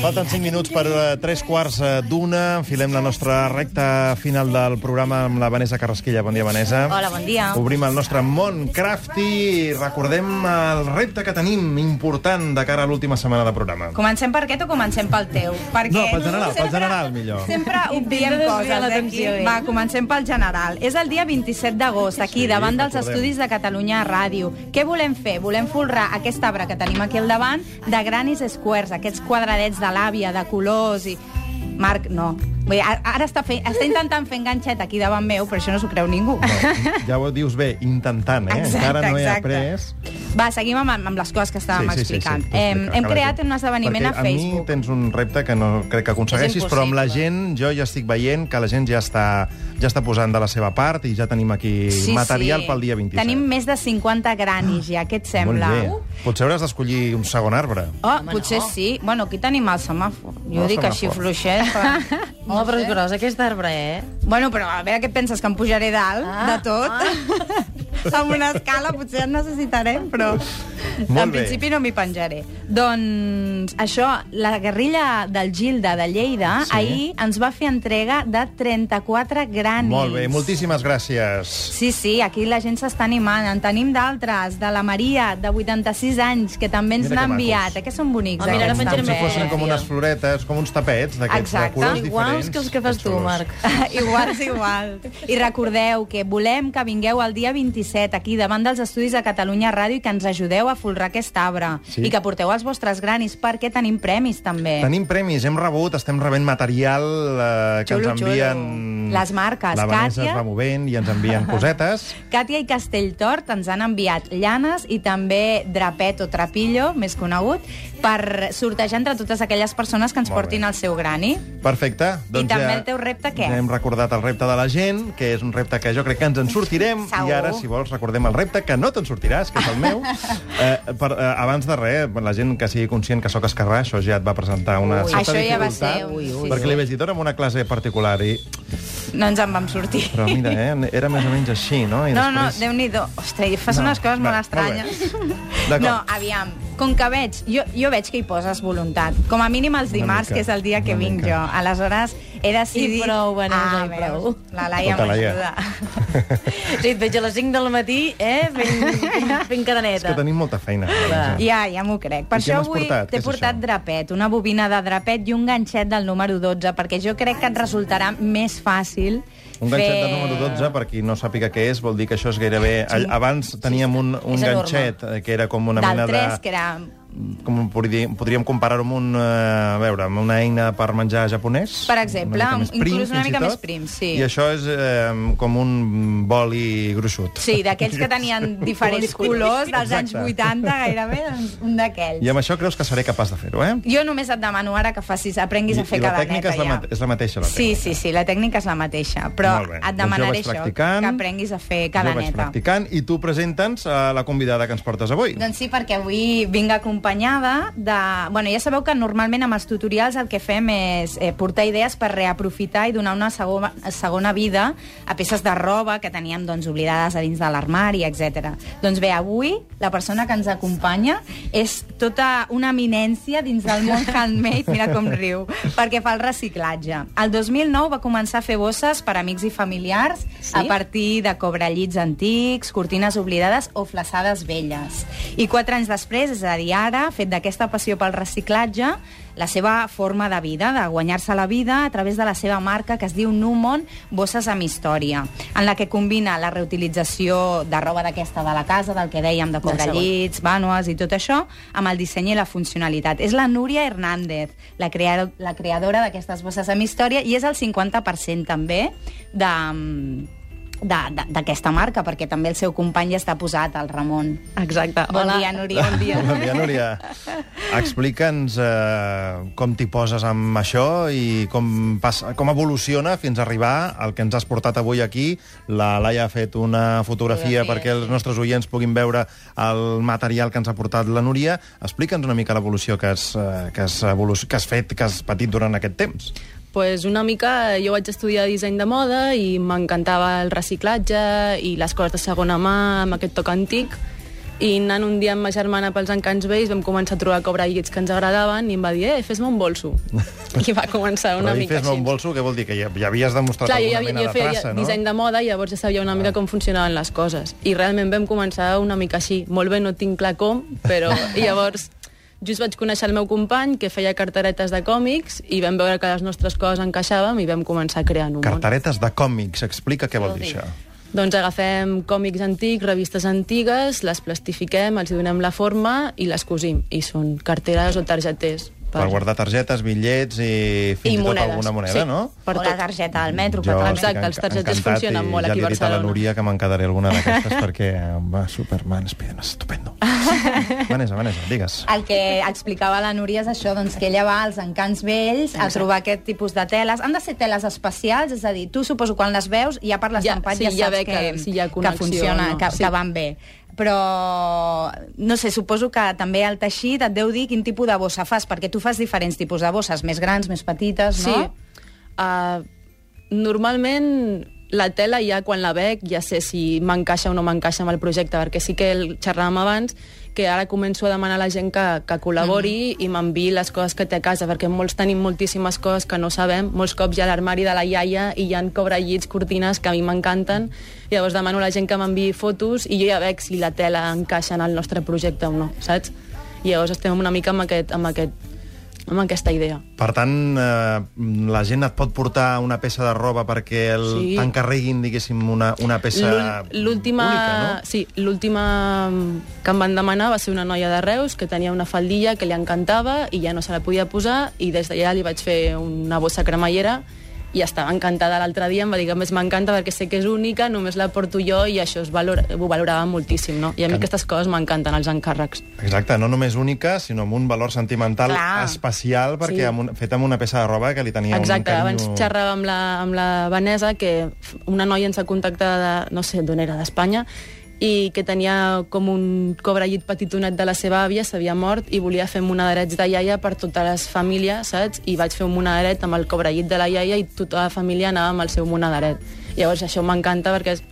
Falten 5 minuts per eh, tres quarts eh, d'una. Enfilem la nostra recta final del programa amb la Vanessa Carrasquilla. Bon dia, Vanessa. Hola, bon dia. Obrim el nostre món crafty i recordem el repte que tenim important de cara a l'última setmana de programa. Comencem per aquest o comencem pel teu? Perquè No, pel general, pel sempre- general, millor. Sempre obviem coses eh, aquí. l'atenció, ell. Va, comencem pel general. És el dia 27 d'agost, aquí, Sí, davant dels recordem. estudis de Catalunya Ràdio. Què volem fer? Volem folrar aquest arbre que tenim aquí al davant de granis squares, aquests quadradets de l'àvia, de colors i... Marc, no. Vull dir, ara ara està, fent, està intentant fer enganxet aquí davant meu, però això no s'ho creu ningú. No, ja ho dius bé, intentant, eh? Encara no he après. Va, seguim amb, amb les coses que estàvem explicant. tu Hem, explica, hem la creat un esdeveniment Perquè a Facebook. a mi tens un repte que no crec que aconsegueixis, però amb la gent jo ja estic veient que la gent ja està, ja està posant de la seva part i ja tenim aquí material pel dia 27. Tenim més de 50 granis ja, què et Molt sembla? bé. Potser hauràs d'escollir un segon arbre. Oh, potser sí. Bueno, aquí tenim el semàfor. Jo El dic així semàfor. fluixet. Però... Home, però és gros aquest arbre, eh? Bueno, però a veure què penses, que em pujaré dalt Ah, de tot? amb una escala potser en necessitarem, però Molt en bé. principi no m'hi penjaré. Doncs això, la guerrilla del Gilda de Lleida Sí. ahir ens va fer entrega de 34 granis. Molt bé, moltíssimes gràcies. Sí, sí, aquí la gent s'està animant. En tenim d'altres, de la Maria, de 86 anys, que també ens n'ha que enviat. Eh, que són bonics, Ah, mira, ara aquests Com si fossin com unes floretes, com uns tapets d'aquests de colors Iguals diferents. que els que fas tu. Marc. igual, igual. I recordeu que volem que vingueu el dia 27 aquí davant dels estudis de Catalunya Ràdio i que ens ajudeu a folrar aquest arbre. Sí. I que porteu els vostres granis perquè tenim premis també. Tenim premis, hem rebut, estem rebent material eh, que Xulo, ens envien... xulo. Les marques, La Vanessa Càtia. es va movent i ens envien cosetes. Càtia i Castelltort ens han enviat llanes i també drapet o trapillo, més conegut, per sortejar entre totes aquelles persones que ens Molt bé. portin el seu grani. Perfecte. Doncs I també ja, el teu repte, què? Ja hem recordat el repte de la gent, que és un repte que jo crec que ens en sortirem. Segur. I ara, si vols, recordem el repte que no te'n sortiràs, que és el meu. eh, per, eh, abans de res, la gent que sigui conscient que sóc esquerrà, això ja et va presentar una Ui. certa Això ja va ser, ui, ui, perquè ui. li vaig dir, "Dona'm una classe particular i... No ens en vam sortir. Però mira, eh, era més o menys així, no? I No, no, després... Déu-n'hi-do. Ostres, fas No, unes coses va, molt molt estranyes. D'acord. No, aviam, com que veig, jo, jo veig que hi poses voluntat. Com a mínim els dimarts, mica, que és el dia que vinc mica. jo. Aleshores, he decidit... I prou, Vanessa, ah, i prou. La Laia Tota, Laia. m'ajuda. Sí, et veig a les 5 del matí, eh, fent, fent, fent És cadeneta. que tenim molta feina. Clar. Ja, ja m'ho crec. Per I això avui portat? T'he portat això? drapet, una bobina de drapet i un ganxet del número 12, perquè jo crec que et resultarà més fàcil Un ganxet fer... de número 12, per qui no sàpiga què és, vol dir que això és gairebé... Sí. Abans teníem un, un ganxet eh, que era com una Del mena 3, de... que era com podríem, podríem comparar-ho amb, un, eh, a veure, amb una eina per menjar japonès. Per exemple, una prim, inclús una mica tot. més prim, sí. I això és eh, com un boli gruixut. Sí, d'aquells que tenien diferents colors dels anys Exacte. 80, gairebé, doncs un d'aquells. I amb això creus que seré capaç de fer-ho, eh? Jo només et demano ara que facis, aprenguis I, a fer i la tècnica és la, ja. és la mateixa, la Sí, tècnica. sí, sí, la tècnica és la mateixa, però et Doncs jo demanaré vaig això, que aprenguis a fer Jo vaig practicant i tu presenta'ns a la convidada que ens portes avui. Doncs sí, perquè avui vinc acompanyada de... Bueno, ja sabeu que normalment amb els tutorials el que fem és eh, portar idees per reaprofitar i donar una segona, segona vida a peces de roba que teníem doncs, oblidades a dins de l'armari, etc. Doncs bé, avui la persona que ens acompanya és tota una eminència dins del món handmade, mira com riu, perquè fa el reciclatge. El 2009 va començar a fer bosses per amics i familiars Sí? a partir de cobrellits antics, cortines oblidades o flaçades velles. I quatre anys després, és a dir, ara, ha fet d'aquesta passió pel reciclatge la seva forma de vida, de guanyar-se la vida a través de la seva marca que es diu Numon Bosses amb Història, en la que combina la reutilització de roba d'aquesta de la casa, del que dèiem, de cobrellits, vànues i tot això, amb el disseny i la funcionalitat. És la Núria Hernández, la, crea la creadora d'aquestes bosses amb història, i és el 50% també de de- d'aquesta marca, perquè també el seu company ja està posat, el Ramon. Exacte. Bon Hola. dia, Núria. Bon dia. Bon dia, Núria. Explica'ns eh, com t'hi poses amb això i com, passa, com evoluciona fins a arribar al que ens has portat avui aquí. La Laia ha fet una fotografia Fotografia, perquè els sí. nostres oients puguin veure el material que ens ha portat la Núria. Explica'ns una mica l'evolució que, has, eh, que, has evolu- que has fet, que has patit durant aquest temps. Pues una mica, jo vaig estudiar disseny de moda i m'encantava el reciclatge i les coses de segona mà amb aquest toc antic i anant un dia amb ma germana pels encants vells vam començar a trobar cobrallits que ens agradaven i em va dir, eh, fes-me un bolso. I va començar una Però mica fes-me un bolso, què vol dir? Que ja, ja havies demostrat Clar, alguna ja, mena de traça, no? disseny de moda i llavors ja sabia una mica com funcionaven les coses. I realment vam començar una mica així. Molt bé, no tinc clar com, però... I llavors just vaig conèixer el meu company que feia cartaretes de còmics i vam veure que les nostres coses encaixàvem i vam començar a crear un món. Cartaretes de còmics, explica què vol dir això. Doncs agafem còmics antics, revistes antigues, les plastifiquem, els donem la forma i les cosim. I són carteres o targeters. Per guardar targetes, bitllets i fins I i, tot monedes. alguna moneda, Sí. no? Per o la targeta del metro. Jo que la- Exacte, els targetes funcionen molt ja aquí li a he dit a la Barcelona. Núria que me'n quedaré alguna d'aquestes perquè va, Superman, Spiderman, estupendo. Vanessa, Vanessa, digues. El que explicava la Núria és això, doncs, que ella va als encants vells a trobar aquest tipus de teles. Han de ser teles especials, és a dir, tu suposo quan les veus, ja per l'estampat Ja, ja, sí, ja saps ve que, que si hi ha que connexió funciona, o no. que, Sí. que van bé. Però, no sé, suposo que també el teixit et deu dir quin tipus de bossa fas, perquè tu fas diferents tipus de bosses, més grans, més petites, Sí. no? Uh, normalment la tela ja quan la veig ja sé si m'encaixa o no m'encaixa amb el projecte, perquè sí que el xerràvem abans que ara començo a demanar a la gent que, que col·labori mm i m'enviï les coses que té a casa, perquè molts tenim moltíssimes coses que no sabem, molts cops hi ha l'armari de la iaia i hi ha cobrellits, cortines que a mi m'encanten, llavors demano a la gent que m'enviï fotos i jo ja veig si la tela encaixa en el nostre projecte o no, saps? I llavors estem una mica amb, aquest, amb, aquest, amb aquesta idea. Per tant, eh, la gent et pot portar una peça de roba perquè el, Sí. t'encarreguin, diguéssim, una, una peça única, no? Sí, l'última que em van demanar va ser una noia de Reus que tenia una faldilla que li encantava i ja no se la podia posar i des d'allà li vaig fer una bossa cremallera i estava encantada l'altre dia, em va dir que més m'encanta perquè sé que és única, només la porto jo i això es valora, ho valorava moltíssim, no? I a mi Que- aquestes coses m'encanten, els encàrrecs. Exacte, no només única, sinó amb un valor sentimental Clar. especial, perquè Sí. amb un, fet amb una peça de roba que li tenia Exacte, un carinyo... abans xerrava amb la, amb la Vanessa que una noia ens ha contactat, de, no sé d'on era, d'Espanya, i que tenia com un cobrellit petitonet de la seva àvia, s'havia mort, i volia fer monaderets de iaia per totes les famílies, saps? I vaig fer un monaderet amb el cobrellit de la iaia i tota la família anava amb el seu monaderet. Llavors això m'encanta perquè és-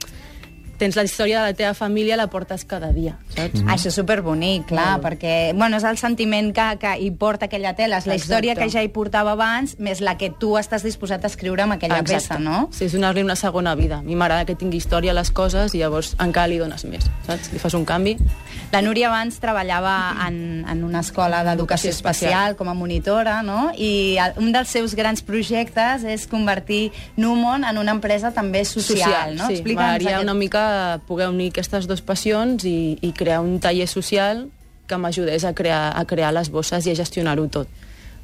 tens la història de la teva família, la portes cada dia, saps? Mm. Això és superbonic, clar, perquè bueno, és el sentiment que, que hi porta aquella tela, és la Exacte. història que ja hi portava abans, més la que tu estàs disposat a escriure amb aquella peça, no? Sí, és donar-li una segona vida. A mi m'agrada que tingui història a les coses i llavors encara li dones més, saps? Li fas un canvi. La Núria abans treballava en, en una escola d'educació Educació especial com a monitora, no? I el- un dels seus grans projectes és convertir Numon en una empresa també social, no? sí. M'agradaria aquest- una mica poder unir aquestes dues passions i, i crear un taller social que m'ajudés a crear, a crear les bosses i a gestionar-ho tot.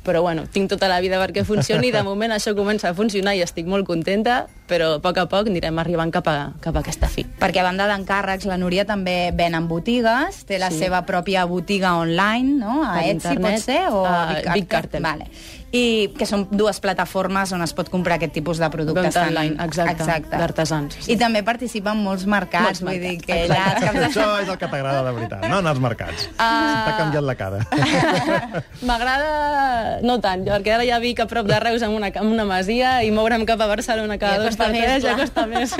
Però bueno, tinc tota la vida perquè funcioni i de moment això comença a funcionar i estic molt contenta, però a poc a poc anirem arribant cap a, cap a aquesta fi. Perquè a banda d'encàrrecs, la Núria també ven en botigues, té la Sí. seva pròpia botiga online, no? A Per Etsy internet, pot ser? O a a Big Cartel. Vale. I que són dues plataformes on es pot comprar aquest tipus de productes. Venda tan- online, exacte, d'artesans, sí. I també participa en molts mercats, Molts vull dir mercats, que allà... els caps de Això és el que t'agrada de veritat, no? En els mercats. Uh... T'ha canviat la cara. M'agrada... No tant, jo, perquè ara ja vic a prop de Reus amb una, amb una masia i moure'm cap a Barcelona cada Ja dos costa més, ja clar. costa més.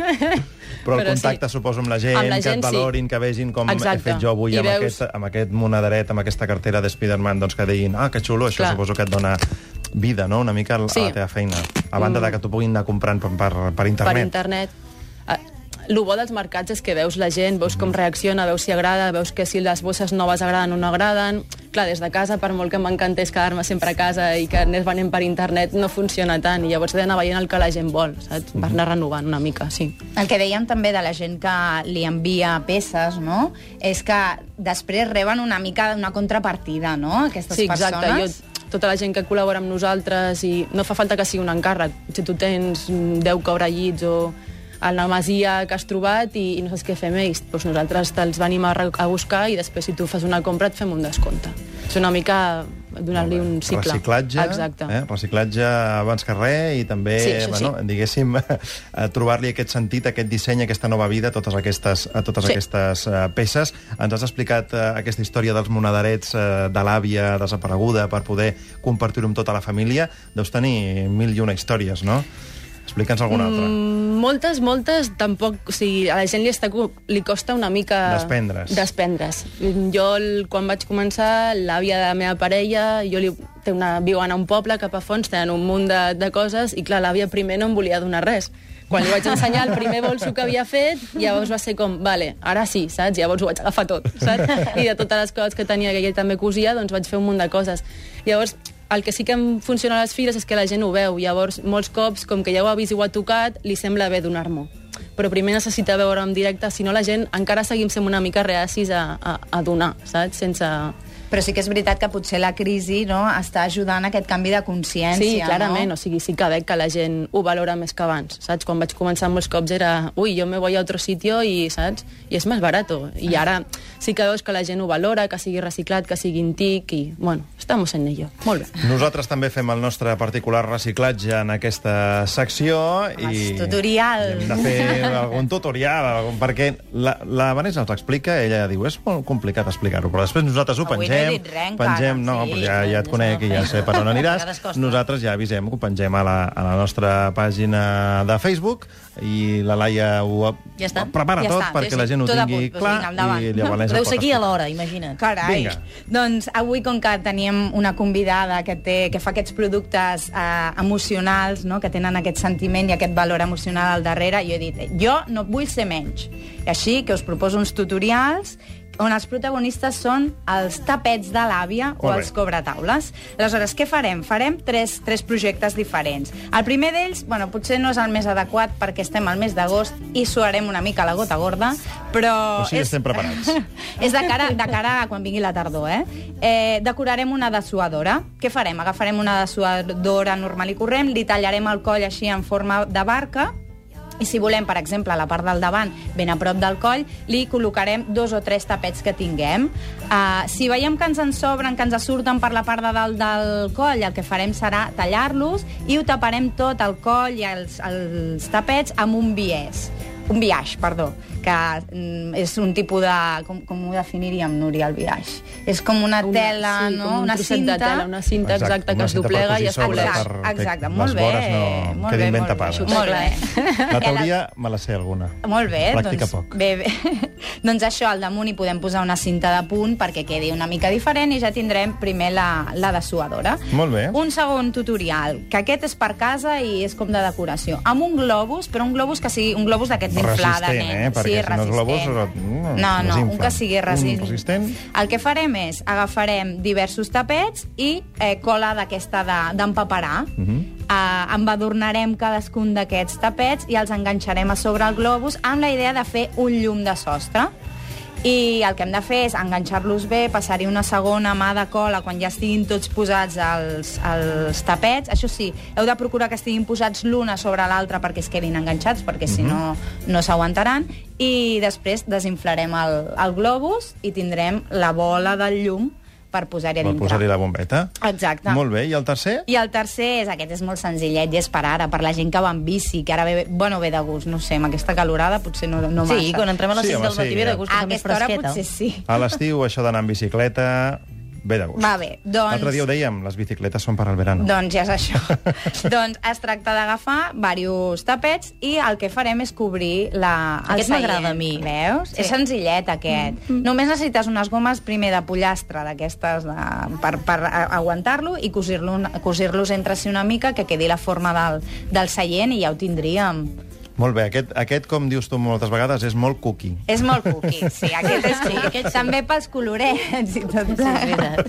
Però el Però contacte, sí. suposo, amb la gent, Amb la que gent, et sí. valorin, que vegin com Exacte. he fet jo avui I amb, veus- aquest, amb aquest monederet, amb aquesta cartera de Spiderman, doncs que diguin, ah, que xulo, això Clar. suposo que et dona vida, no?, una mica a Sí. la teva feina. A banda de que t'ho puguin anar comprant per, per, per per internet. internet. Ah, El bo dels mercats és que veus la gent, veus com reacciona, veus si agrada, veus que si les bosses noves agraden o no agraden. Clar, des de casa, per molt que m'encantés quedar-me sempre a casa i que anés venent per internet, no funciona tant. I llavors he d'anar veient el que la gent vol, saps? Per anar renovant una mica, sí. El que dèiem també de la gent que li envia peces, no? És que després reben una mica una contrapartida, no? Aquestes sí, exacte. persones. Jo, tota la gent que col·labora amb nosaltres i no fa falta que sigui un encàrrec. Si tu tens mm, 10 cobrellits o a la masia que has trobat i, i no saps què fer amb ells, doncs nosaltres te'ls venim a, a buscar i després si tu fas una compra et fem un descompte. És una mica donar-li un cicle. Reciclatge, Exacte. eh? reciclatge abans que res i també, Sí, bueno, sí. diguéssim, eh, trobar-li aquest sentit, aquest disseny, aquesta nova vida a totes aquestes, a totes Sí. aquestes uh, peces. Ens has explicat uh, aquesta història dels monaderets uh, de l'àvia desapareguda per poder compartir-ho amb tota la família. Deus tenir mil i una històries, no? Explica'ns alguna altra. Mm, moltes, moltes, tampoc... O sigui, a la gent li, està, li costa una mica... Desprendre's. Desprendre's. Jo, quan vaig començar, l'àvia de la meva parella, jo li, té una, viuen a un poble cap a fons, tenen un munt de, de coses, i clar, l'àvia primer no em volia donar res. Quan li vaig ensenyar el primer bolso que havia fet, llavors va ser com, vale, ara sí, saps? Llavors ho vaig agafar tot, saps? I de totes les coses que tenia, que ell també cosia, doncs vaig fer un munt de coses. Llavors, el que sí que funciona a les fires és que la gent ho veu. Llavors, molts cops, com que ja ho ha vist i ho ha tocat, li sembla bé donar-m'ho. Però primer necessita veure en directe, si no la gent encara seguim sent una mica reacis a, a, a donar, saps? Sense... Però sí que és veritat que potser la crisi no, està ajudant a aquest canvi de consciència. Sí, clarament, No? o sigui, sí que veig que la gent ho valora més que abans, saps? Quan vaig començar molts cops era, ui, jo me voy a otro sitio i, saps? I és més barato. I ara sí que veus que la gent ho valora, que sigui reciclat, que sigui antic i, bueno, estamos en ello. Molt bé. Nosaltres també fem el nostre particular reciclatge en aquesta secció i Els tutorials. i hem de fer algun tutorial, algun, perquè la, la Vanessa ens explica, ella diu, és molt complicat explicar-ho, però després nosaltres ho he pengem, encara. pengem, no, Sí, però ja, ja et ja conec i ja sé per on aniràs, nosaltres ja avisem que ho pengem a la, a la nostra pàgina de Facebook i la Laia ho, Ja està. ho prepara Ja tot està, perquè sí, la gent ho tingui punt, clar i la Vanessa Deu aquí a l'hora, imagina't. Carai. Vinga. Doncs avui, com que teníem una convidada que, té, que fa aquests productes eh, emocionals, no? que tenen aquest sentiment i aquest valor emocional al darrere, jo he dit, jo no vull ser menys. I així que us proposo uns tutorials on els protagonistes són els tapets de l'àvia o els cobretaules. Aleshores, què farem? Farem tres, tres projectes diferents. El primer d'ells, bueno, potser no és el més adequat perquè estem al mes d'agost i suarem una mica la gota gorda, però... O sigui, estem preparats. és de cara, de cara a quan vingui la tardor, eh? eh? Decorarem una dessuadora. Què farem? Agafarem una dessuadora normal i corrent, li tallarem el coll així en forma de barca, i si volem, per exemple, a la part del davant, ben a prop del coll, li col·locarem dos o tres tapets que tinguem. Uh, si veiem que ens en sobren, que ens surten per la part de dalt del coll, el que farem serà tallar-los i ho taparem tot, el coll i els, els tapets, amb un biès. Un biaix, perdó, que mm, és un tipus de... Com, com ho definiríem, Núria, el biaix? És com una tela, sí, no? Com un una cinta. de tela, una cinta Exacte, exacta, una que es doblega i es cobreix. per- Exacte, exacte, molt les bé. vores no molt quedin bé, ben molt bé. tapades. Molt bé. La teoria me la sé alguna. Molt bé, Pràctica doncs, poc. bé, bé. doncs això, al damunt hi podem posar una cinta de punt perquè quedi una mica diferent i ja tindrem primer la, la dessuadora. Molt bé. Un segon tutorial, que aquest és per casa i és com de decoració. Amb un globus, però un globus que sigui un globus d'aquests d'inflada, Resistent, eh? Perquè sí, si no és resistent. mm, no, no, un que sigui resistent. Un resistent? El que farem és agafarem diversos tapets i eh, cola d'aquesta de- d'empaperar. De, Mhm. eh, embadurnarem cadascun d'aquests tapets i els enganxarem a sobre el globus amb la idea de fer un llum de sostre. I el que hem de fer és enganxar-los bé, passar-hi una segona mà de cola quan ja estiguin tots posats els, els tapets. Això sí, heu de procurar que estiguin posats l'una sobre l'altra perquè es quedin enganxats, perquè si no, no s'aguantaran. I després desinflarem el, el globus i tindrem la bola del llum per posar-hi a Per dintre. posar-hi la bombeta. Exacte. Molt bé, i el tercer? I el tercer és, aquest és molt senzillet i és per ara, per la gent que va en bici, que ara ve, bueno, ve de gust, no sé, amb aquesta calorada potser no, no massa. Sí, quan entrem a les Sí, 6 home, del matí sí, ve de ja. gust, a que és més aquesta hora fresqueta. potser sí. A l'estiu, això d'anar en bicicleta, ve de gust. Va bé, doncs... L'altre dia ho dèiem, les bicicletes són per al verano. Doncs ja és això. doncs es tracta d'agafar diversos tapets i el que farem és cobrir la, el Aquest m'agrada a mi. Veus? Sí. És senzillet, aquest. Mm -hmm. Només necessites unes gomes primer de pollastre d'aquestes de... per, per aguantar-lo i cosir-los cosir entre si una mica que quedi la forma del, del seient i ja ho tindríem. Molt bé, aquest, aquest, com dius tu moltes vegades, és molt cookie. És molt cookie, sí, aquest és cookie. Aquest També pels colorets i tot veritat.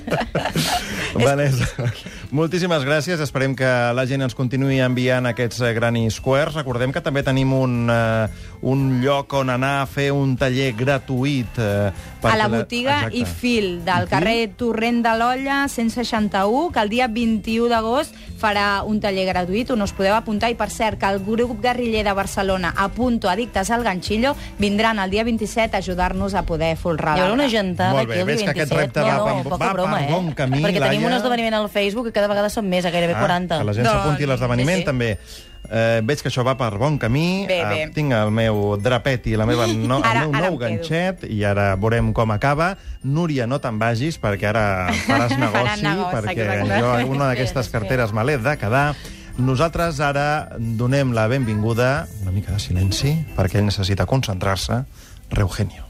Vanessa, moltíssimes gràcies. Esperem que la gent ens continuï enviant aquests eh, Granny Squares. Recordem que també tenim un, uh, un lloc on anar a fer un taller gratuït. Uh, a la botiga i fil del carrer Torrent de l'Olla 161, que el dia 21 d'agost farà un taller gratuït on us podeu apuntar i per cert que el grup guerriller de Barcelona a Punto Addictes al Ganxillo vindran el dia 27 a ajudar-nos a poder folrar Hi haurà una gentada Molt bé, aquí el dia que aquest 27. repte no, va no, per- va per broma, eh? bon camí, Perquè tenim Laia. un esdeveniment al Facebook que cada vegada són més, a gairebé 40. Ah, que la gent s'apunti a l'esdeveniment, sí, sí. també. Eh, veig que això va per bon camí. Bé, bé. Eh, tinc el meu drapet i la meva no, Ara- el meu ara nou quedo. ganxet i ara veurem com acaba. Núria, no te'n vagis perquè ara faràs negoci, negoci, perquè jo una d'aquestes carteres me l'he de quedar. Nosaltres ara donem la benvinguda, una mica de silenci, perquè ell necessita concentrar-se, Reugenio.